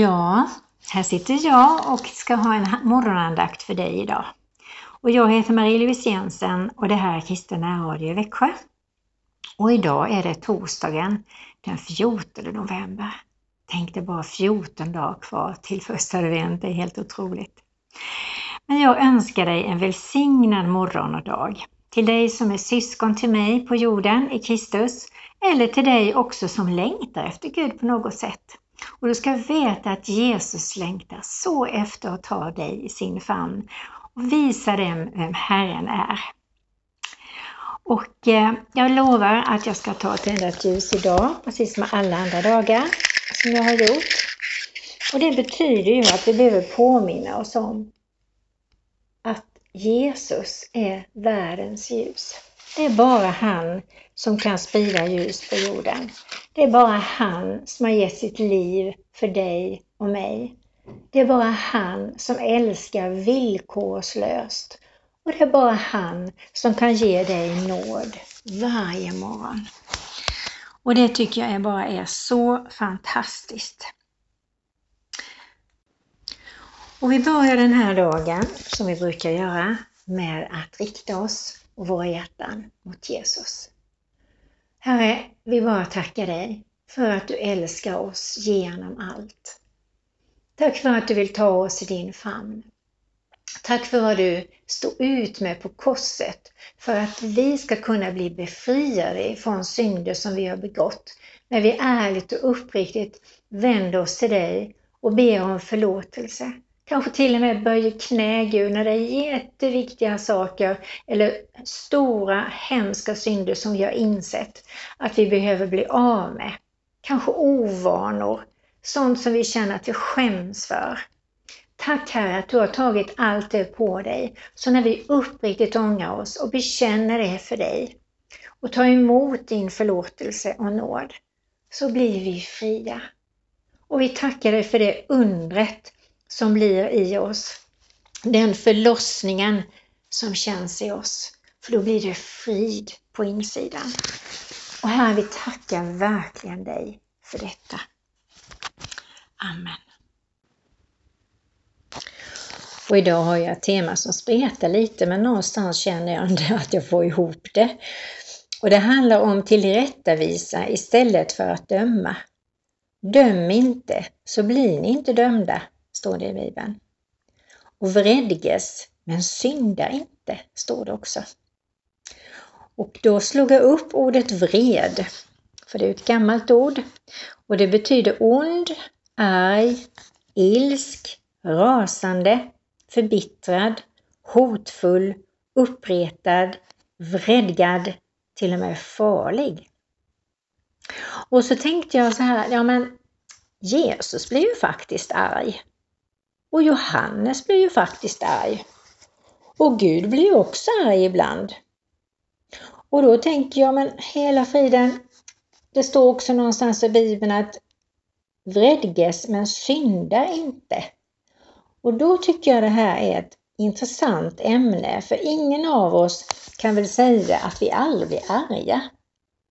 Ja, här sitter jag och ska ha en morgonandakt för dig idag. Och jag heter Marie-Louise Jensen och det här är Kristen Radio i Växjö. Och idag är det torsdagen den 14 november. Tänk det bara 14 dagar kvar till första advent, det är helt otroligt. Men jag önskar dig en välsignad morgon och dag. Till dig som är syskon till mig på jorden i Kristus eller till dig också som längtar efter Gud på något sätt. Och du ska veta att Jesus längtar så efter att ta dig i sin famn och visa dem vem Herren är. Och eh, jag lovar att jag ska ta ett tändat ljus idag, precis som alla andra dagar som jag har gjort. Och det betyder ju att vi behöver påminna oss om att Jesus är världens ljus. Det är bara han som kan sprida ljus på jorden. Det är bara han som har gett sitt liv för dig och mig. Det är bara han som älskar villkorslöst. Och det är bara han som kan ge dig nåd varje morgon. Och det tycker jag bara är så fantastiskt. Och vi börjar den här dagen, som vi brukar göra, med att rikta oss och våra hjärtan mot Jesus. Herre, vi bara tackar dig för att du älskar oss genom allt. Tack för att du vill ta oss i din famn. Tack för vad du stod ut med på korset för att vi ska kunna bli befriade från synder som vi har begått. När vi ärligt och uppriktigt vänder oss till dig och ber om förlåtelse. Kanske till och med böjer knä Gud när det är jätteviktiga saker eller stora hemska synder som vi har insett att vi behöver bli av med. Kanske ovanor, sånt som vi känner att vi skäms för. Tack Herre att du har tagit allt det på dig. Så när vi uppriktigt ångrar oss och bekänner det för dig och tar emot din förlåtelse och nåd, så blir vi fria. Och vi tackar dig för det undret som blir i oss. Den förlossningen som känns i oss. För då blir det frid på insidan. Och Herre, vi tackar verkligen dig för detta. Amen. Och idag har jag ett tema som spretar lite men någonstans känner jag ändå att jag får ihop det. Och det handlar om tillrättavisa istället för att döma. Döm inte så blir ni inte dömda står det i Bibeln. Och vredges, men synda inte, står det också. Och då slog jag upp ordet vred, för det är ett gammalt ord och det betyder ond, arg, ilsk, rasande, förbittrad, hotfull, uppretad, vredgad, till och med farlig. Och så tänkte jag så här, ja men Jesus blir ju faktiskt arg. Och Johannes blir ju faktiskt arg. Och Gud blir ju också arg ibland. Och då tänker jag, men hela friden, det står också någonstans i Bibeln att vredges men synda inte. Och då tycker jag det här är ett intressant ämne, för ingen av oss kan väl säga att vi aldrig blir arga.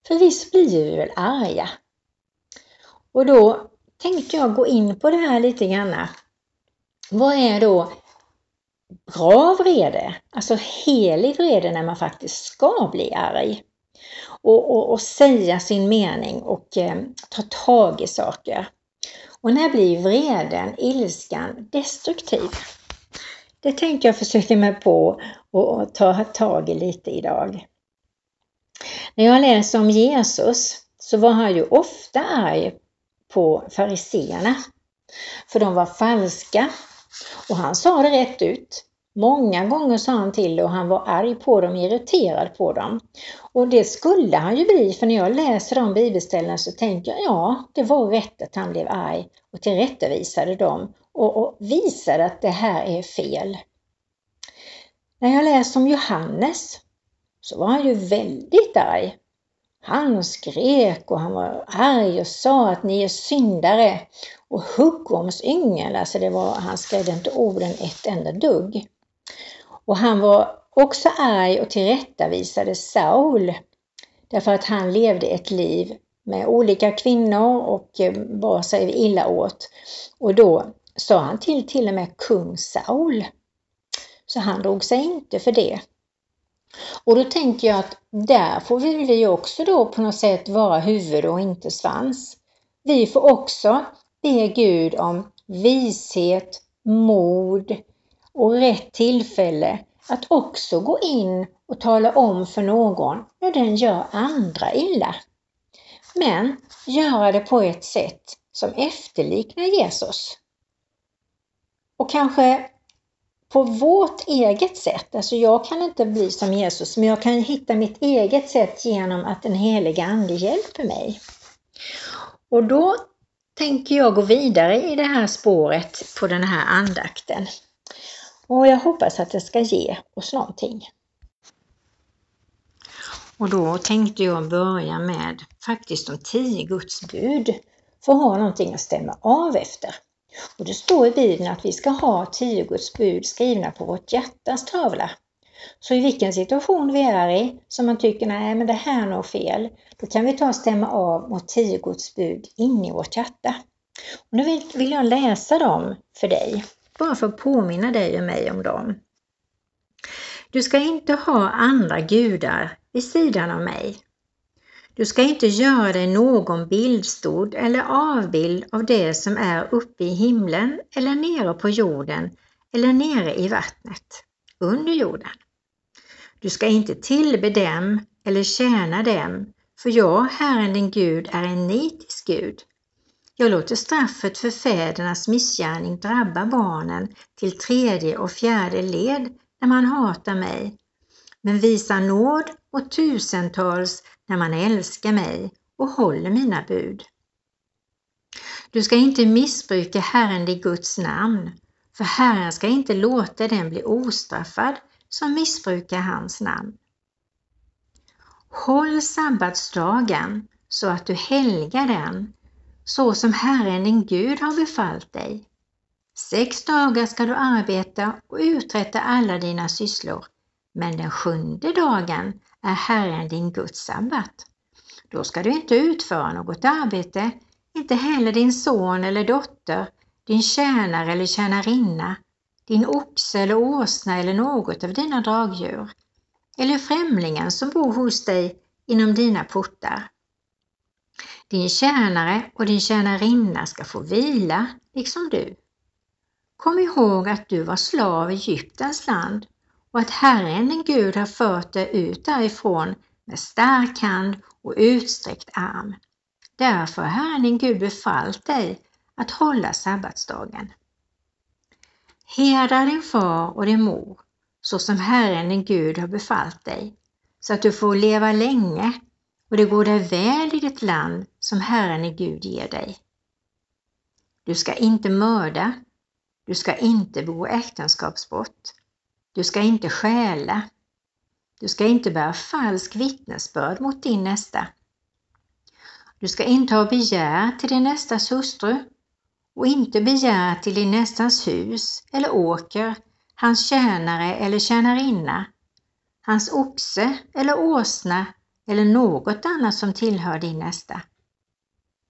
För visst blir vi väl arga? Och då tänkte jag gå in på det här lite grann. Vad är då bra vrede? Alltså helig vrede när man faktiskt ska bli arg. Och, och, och säga sin mening och eh, ta tag i saker. Och när blir vreden, ilskan, destruktiv? Det tänker jag försöka mig på och ta tag i lite idag. När jag läser om Jesus så var han ju ofta arg på fariseerna. För de var falska och han sa det rätt ut. Många gånger sa han till det och han var arg på dem, irriterad på dem. Och det skulle han ju bli, för när jag läser de bibelställena så tänker jag, ja, det var rätt att han blev arg och tillrättavisade dem och, och visade att det här är fel. När jag läser om Johannes så var han ju väldigt arg. Han skrek och han var arg och sa att ni är syndare och huggormsyngel, alltså det var, han skrev inte orden ett enda dugg. Och han var också arg och tillrättavisade Saul därför att han levde ett liv med olika kvinnor och eh, bar sig illa åt. Och då sa han till till och med kung Saul. Så han drog sig inte för det. Och då tänker jag att där får vi också då på något sätt vara huvud och inte svans. Vi får också be Gud om vishet, mod och rätt tillfälle att också gå in och tala om för någon när den gör andra illa. Men göra det på ett sätt som efterliknar Jesus. Och kanske på vårt eget sätt. Alltså jag kan inte bli som Jesus, men jag kan hitta mitt eget sätt genom att den heliga Ande hjälper mig. Och då tänker jag gå vidare i det här spåret på den här andakten. Och jag hoppas att det ska ge oss någonting. Och då tänkte jag börja med faktiskt de tio Guds bud för att ha någonting att stämma av efter. Och det står i Bibeln att vi ska ha tio Guds bud skrivna på vårt hjärtas tavla. Så i vilken situation vi är i som man tycker, nej men det här är nog fel, då kan vi ta och stämma av mot tio Guds bud in i vårt hjärta. Och nu vill, vill jag läsa dem för dig, bara för att påminna dig och mig om dem. Du ska inte ha andra gudar vid sidan av mig. Du ska inte göra dig någon bildstod eller avbild av det som är uppe i himlen eller nere på jorden eller nere i vattnet, under jorden. Du ska inte tillbe dem eller tjäna dem, för jag, Herren din Gud, är en nitisk Gud. Jag låter straffet för fädernas missgärning drabba barnen till tredje och fjärde led när man hatar mig, men visar nåd och tusentals när man älskar mig och håller mina bud. Du ska inte missbruka Herren i Guds namn, för Herren ska inte låta den bli ostraffad som missbrukar hans namn. Håll sabbatsdagen så att du helgar den, så som Herren din Gud har befallt dig. Sex dagar ska du arbeta och uträtta alla dina sysslor, men den sjunde dagen är Herren din Guds sabbat. Då ska du inte utföra något arbete, inte heller din son eller dotter, din tjänare eller tjänarinna, din oxe eller åsna eller något av dina dragdjur, eller främlingen som bor hos dig inom dina portar. Din tjänare och din tjänarinna ska få vila, liksom du. Kom ihåg att du var slav i Egyptens land och att Herren din Gud har fört dig ut därifrån med stark hand och utsträckt arm. Därför har Herren din Gud befallt dig att hålla sabbatsdagen. Hedra din far och din mor så som Herren din Gud har befallt dig, så att du får leva länge och det går dig väl i ditt land som Herren din Gud ger dig. Du ska inte mörda, du ska inte begå äktenskapsbrott, du ska inte stjäla. Du ska inte bära falsk vittnesbörd mot din nästa. Du ska inte ha begär till din nästas hustru och inte begära till din nästas hus eller åker, hans tjänare eller tjänarinna, hans oxe eller åsna eller något annat som tillhör din nästa.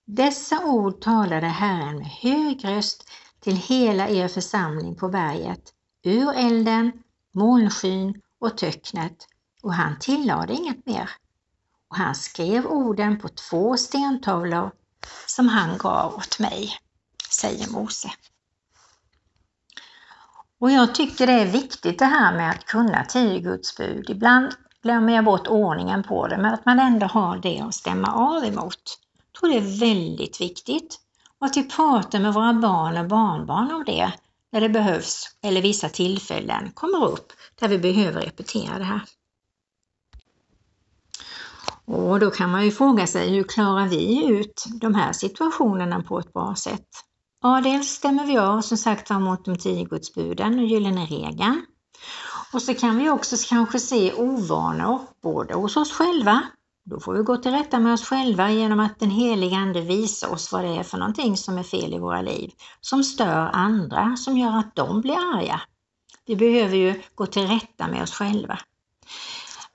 Dessa ord talade Herren med hög röst till hela er församling på berget, ur elden molnskyn och töcknet och han tillade inget mer. Och han skrev orden på två stentavlor som han gav åt mig, säger Mose. Och jag tycker det är viktigt det här med att kunna tio Guds bud. Ibland glömmer jag bort ordningen på det, men att man ändå har det att stämma av emot. Jag tror det är väldigt viktigt. Och att vi pratar med våra barn och barnbarn om det när det behövs eller vissa tillfällen kommer upp där vi behöver repetera det här. Och då kan man ju fråga sig hur klarar vi ut de här situationerna på ett bra sätt? Ja, dels stämmer vi av som sagt var mot de tio gudsbuden och gyllene regeln. Och så kan vi också kanske se ovanor både hos oss själva då får vi gå till rätta med oss själva genom att den helige Ande visar oss vad det är för någonting som är fel i våra liv, som stör andra, som gör att de blir arga. Vi behöver ju gå till rätta med oss själva.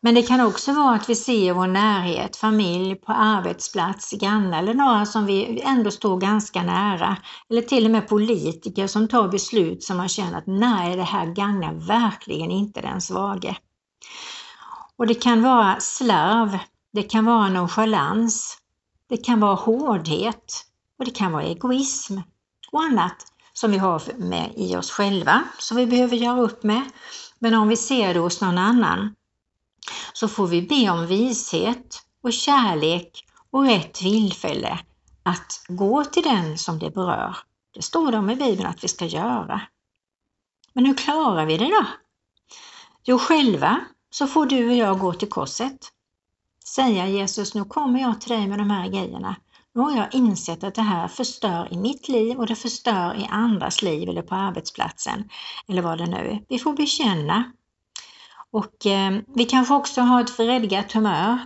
Men det kan också vara att vi ser vår närhet, familj, på arbetsplats, grannar eller några som vi ändå står ganska nära. Eller till och med politiker som tar beslut som man känner att nej, det här gagnar verkligen inte den svage. Och det kan vara slarv, det kan vara nonchalans, det kan vara hårdhet och det kan vara egoism och annat som vi har med i oss själva som vi behöver göra upp med. Men om vi ser det hos någon annan så får vi be om vishet och kärlek och rätt tillfälle att gå till den som det berör. Det står det om i Bibeln att vi ska göra. Men hur klarar vi det då? Jo, själva så får du och jag gå till korset. Säga Jesus, nu kommer jag till dig med de här grejerna. Nu har jag insett att det här förstör i mitt liv och det förstör i andras liv eller på arbetsplatsen eller vad det nu är. Vi får bekänna och eh, vi kanske också har ett vredgat humör,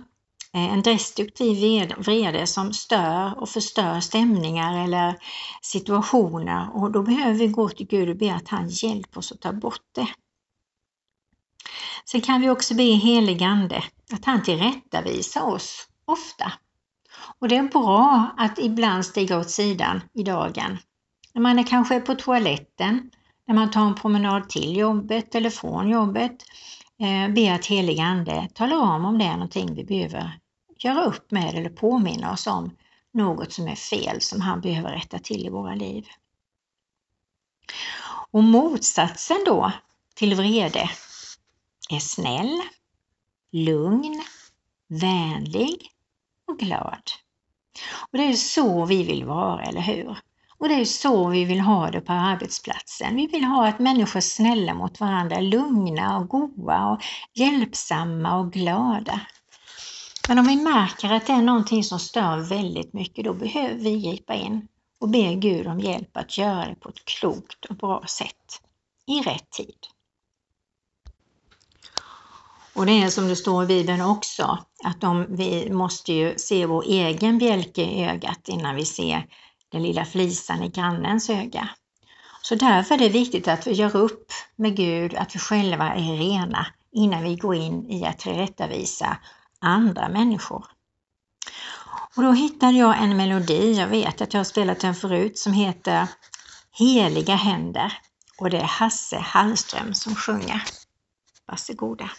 eh, en destruktiv vrede som stör och förstör stämningar eller situationer och då behöver vi gå till Gud och be att han hjälper oss att ta bort det. Sen kan vi också be heligande att han tillrättavisar oss ofta. Och det är bra att ibland stiga åt sidan i dagen. När man är kanske på toaletten, när man tar en promenad till jobbet eller från jobbet eh, be att helig Ande talar om om det är någonting vi behöver göra upp med eller påminna oss om något som är fel som han behöver rätta till i våra liv. Och motsatsen då till vrede är snäll, lugn, vänlig och glad. Och det är så vi vill vara, eller hur? Och det är så vi vill ha det på arbetsplatsen. Vi vill ha att människor är snälla mot varandra, lugna och goa och hjälpsamma och glada. Men om vi märker att det är någonting som stör väldigt mycket, då behöver vi gripa in och be Gud om hjälp att göra det på ett klokt och bra sätt i rätt tid. Och det är som det står i Bibeln också, att de, vi måste ju se vår egen bjälke i ögat innan vi ser den lilla flisan i grannens öga. Så därför är det viktigt att vi gör upp med Gud, att vi själva är rena innan vi går in i att tillrättavisa andra människor. Och då hittade jag en melodi, jag vet att jag har spelat den förut, som heter Heliga händer och det är Hasse Hallström som sjunger. Varsågoda!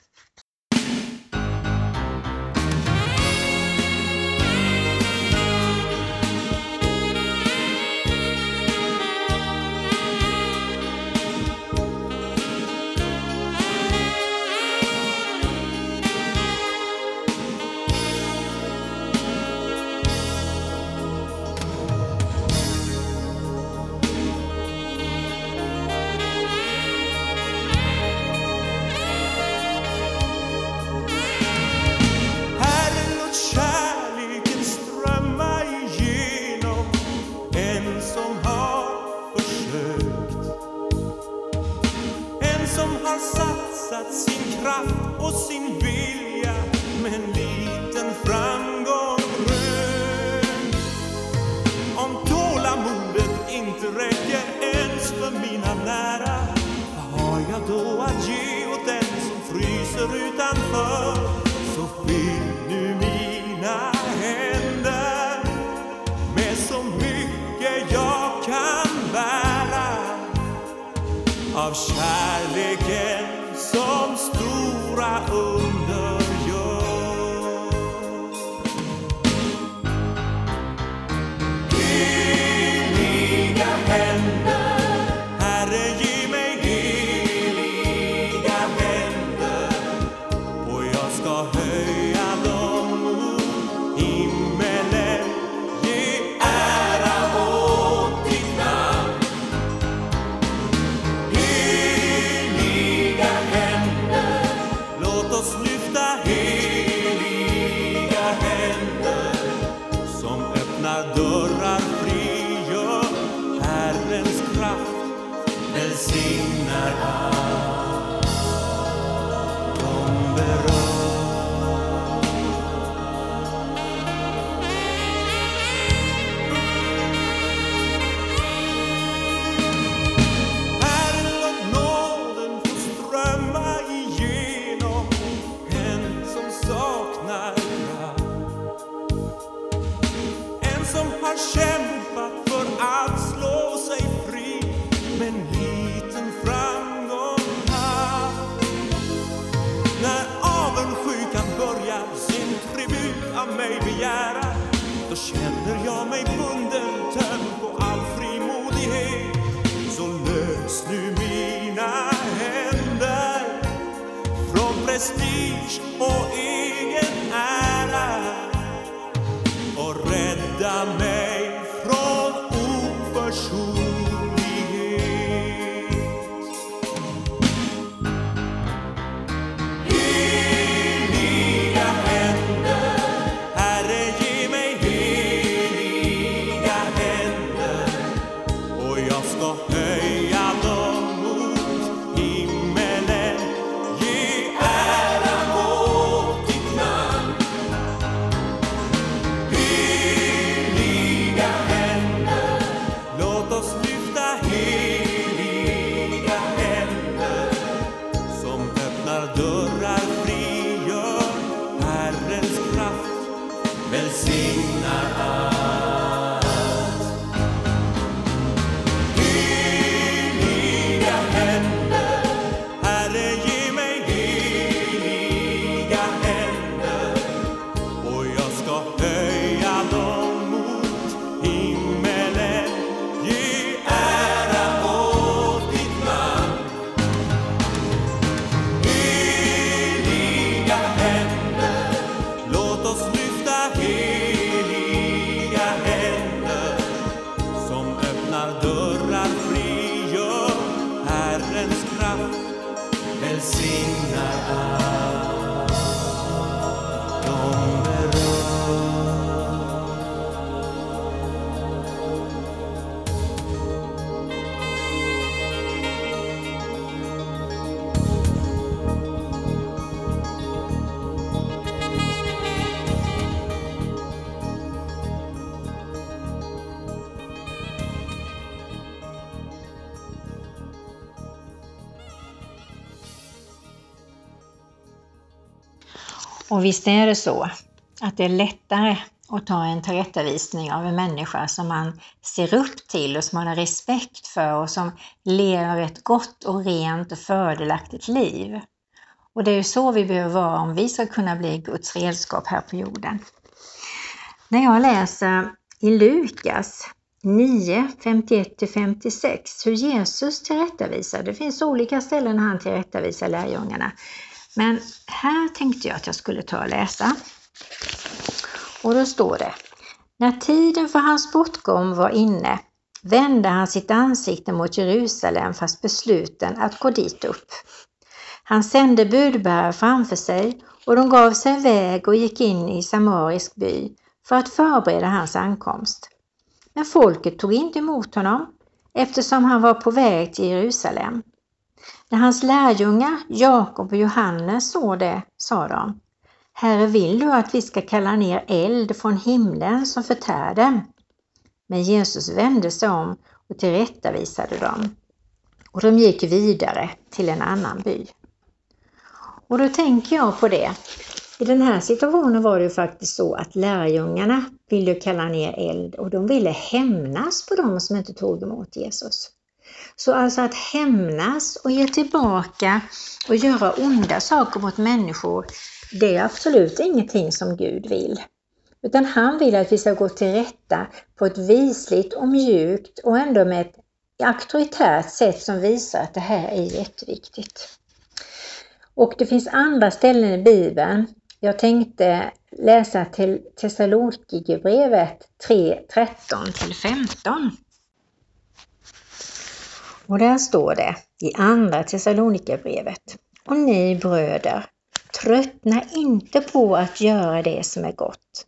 Av kärleken som stora under. Och visst är det så att det är lättare att ta en tillrättavisning av en människa som man ser upp till och som man har respekt för och som lever ett gott och rent och fördelaktigt liv. Och det är ju så vi behöver vara om vi ska kunna bli Guds redskap här på jorden. När jag läser i Lukas 9, 51-56 hur Jesus tillrättavisar, det finns olika ställen han tillrättavisar lärjungarna, men här tänkte jag att jag skulle ta och läsa. Och då står det, när tiden för hans bortgång var inne vände han sitt ansikte mot Jerusalem fast besluten att gå dit upp. Han sände budbärare framför sig och de gav sig iväg och gick in i Samarisk by för att förbereda hans ankomst. Men folket tog inte emot honom eftersom han var på väg till Jerusalem. När hans lärjungar Jakob och Johannes såg det sa de Herre, vill du att vi ska kalla ner eld från himlen som förtär dem? Men Jesus vände sig om och tillrättavisade dem. Och de gick vidare till en annan by. Och då tänker jag på det. I den här situationen var det ju faktiskt så att lärjungarna ville kalla ner eld och de ville hämnas på dem som inte tog emot Jesus. Så alltså att hämnas och ge tillbaka och göra onda saker mot människor, det är absolut ingenting som Gud vill. Utan han vill att vi ska gå till rätta på ett visligt och mjukt och ändå med ett auktoritärt sätt som visar att det här är jätteviktigt. Och det finns andra ställen i Bibeln. Jag tänkte läsa till Thessalonikerbrevet 3, 13 till 15. Och där står det i andra Thessalonikerbrevet. Och ni bröder, tröttna inte på att göra det som är gott.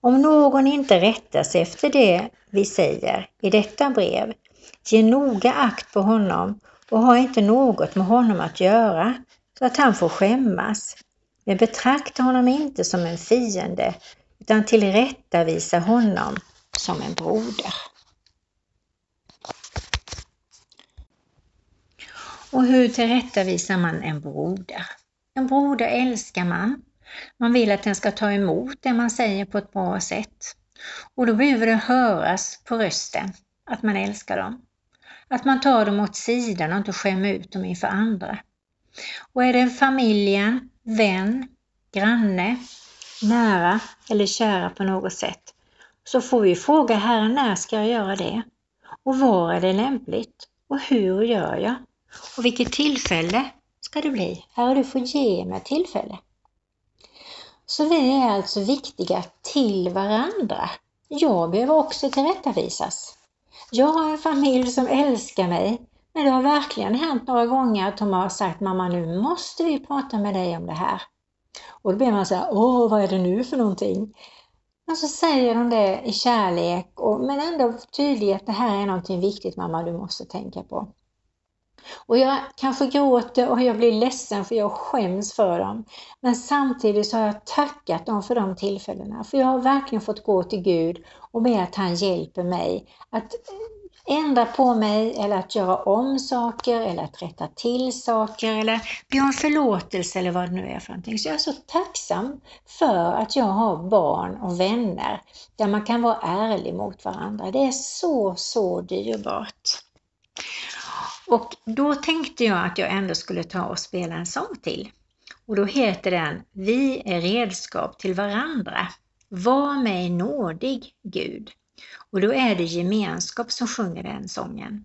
Om någon inte rättar sig efter det vi säger i detta brev, ge noga akt på honom och ha inte något med honom att göra så att han får skämmas. Men betrakta honom inte som en fiende utan tillrättavisa honom som en broder. Och hur tillrättavisar man en broder? En broder älskar man. Man vill att den ska ta emot det man säger på ett bra sätt. Och då behöver det höras på rösten att man älskar dem. Att man tar dem åt sidan och inte skämmer ut dem inför andra. Och är det familjen, vän, granne, nära eller kära på något sätt, så får vi fråga Herren när ska jag göra det? Och var är det lämpligt? Och hur gör jag? Och vilket tillfälle ska det bli? Herre, du får ge mig tillfälle. Så vi är alltså viktiga till varandra. Jag behöver också tillrättavisas. Jag har en familj som älskar mig, men det har verkligen hänt några gånger att de har sagt mamma nu måste vi prata med dig om det här. Och då blir man så här, åh vad är det nu för någonting? Men så säger de det i kärlek, och, men ändå tydligt att det här är någonting viktigt mamma du måste tänka på. Och jag kanske gråter och jag blir ledsen för jag skäms för dem. Men samtidigt så har jag tackat dem för de tillfällena. För jag har verkligen fått gå till Gud och be att han hjälper mig att ändra på mig eller att göra om saker eller att rätta till saker eller be om förlåtelse eller vad det nu är för någonting. Så jag är så tacksam för att jag har barn och vänner där man kan vara ärlig mot varandra. Det är så, så dyrbart. Och då tänkte jag att jag ändå skulle ta och spela en sång till. Och då heter den Vi är redskap till varandra. Var mig nådig Gud. Och då är det gemenskap som sjunger den sången.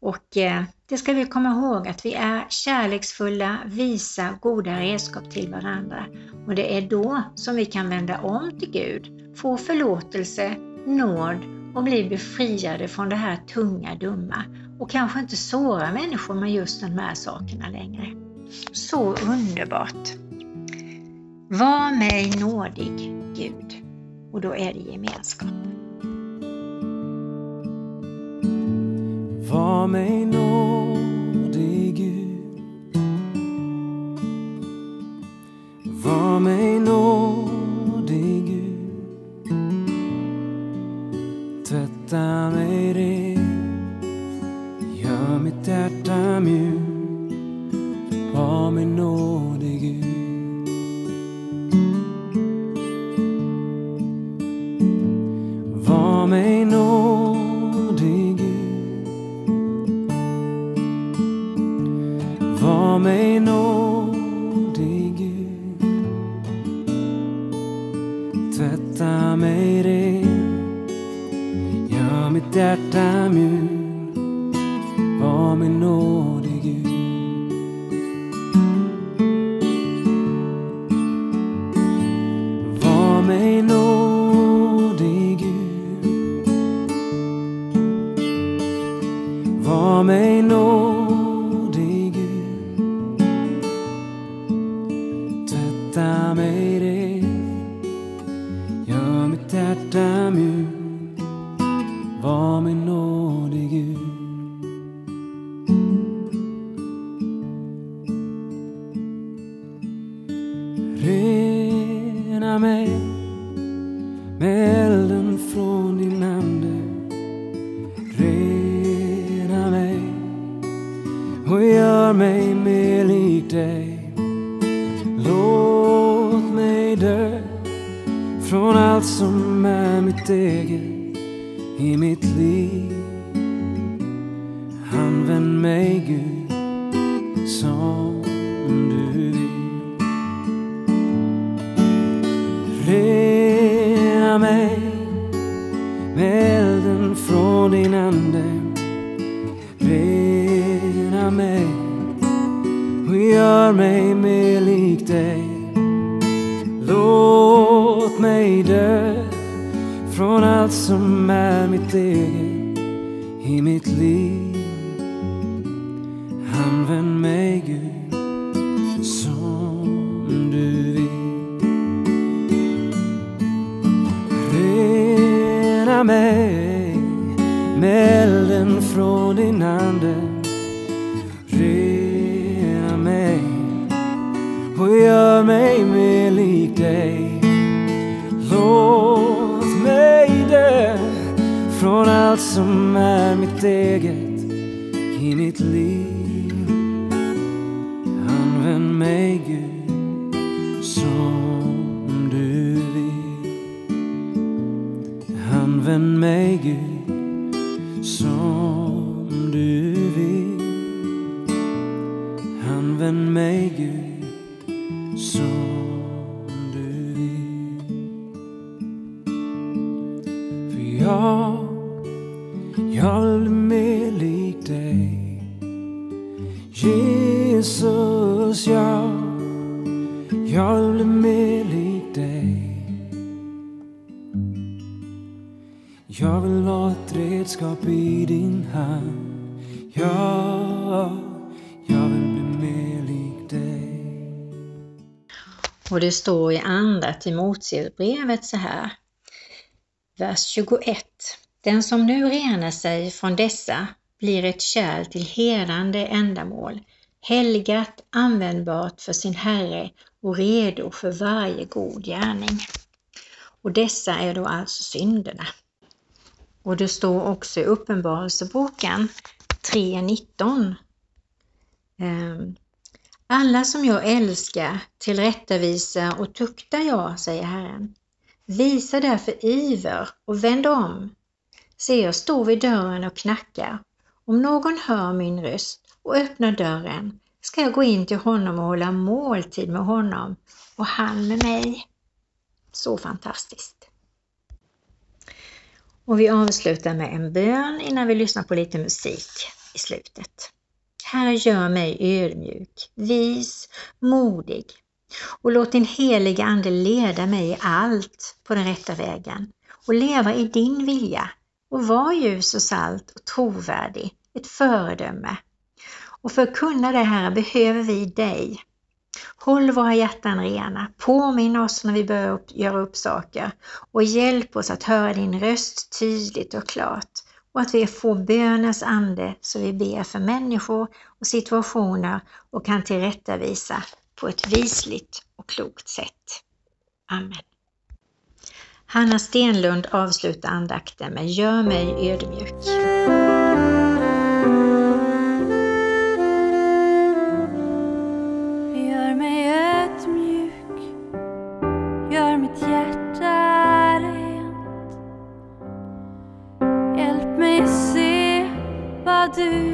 Och eh, det ska vi komma ihåg att vi är kärleksfulla, visa, goda redskap till varandra. Och det är då som vi kan vända om till Gud, få förlåtelse, nåd och bli befriade från det här tunga, dumma och kanske inte såra människor med just de här sakerna längre. Så underbart! Var mig nådig, Gud. Och då är det gemenskap. Var mig nådig Gud Var mig nådig hjärta mig död från allt som är mitt eget i mitt liv. Använd mig Gud som du vill. För jag, det står i andra Timoteusbrevet så här. Vers 21. Den som nu renar sig från dessa blir ett kärl till hedande ändamål, helgat, användbart för sin Herre och redo för varje god gärning. Och dessa är då alltså synderna. Och det står också i Uppenbarelseboken 3.19. Alla som jag älskar tillrättavisar och tuktar jag, säger Herren. Visa därför iver och vänd om. Se, jag står vid dörren och knackar. Om någon hör min röst och öppnar dörren ska jag gå in till honom och hålla måltid med honom och han med mig. Så fantastiskt. Och vi avslutar med en bön innan vi lyssnar på lite musik i slutet. Herre, gör mig ödmjuk, vis, modig och låt din heliga Ande leda mig i allt på den rätta vägen och leva i din vilja och vara ljus och salt och trovärdig, ett föredöme. Och för att kunna det här behöver vi dig. Håll våra hjärtan rena, påminn oss när vi börjar göra upp saker och hjälp oss att höra din röst tydligt och klart och att vi får bönens ande så vi ber för människor och situationer och kan tillrättavisa på ett visligt och klokt sätt. Amen. Hanna Stenlund avslutar andakten med Gör mig ödmjuk. Vad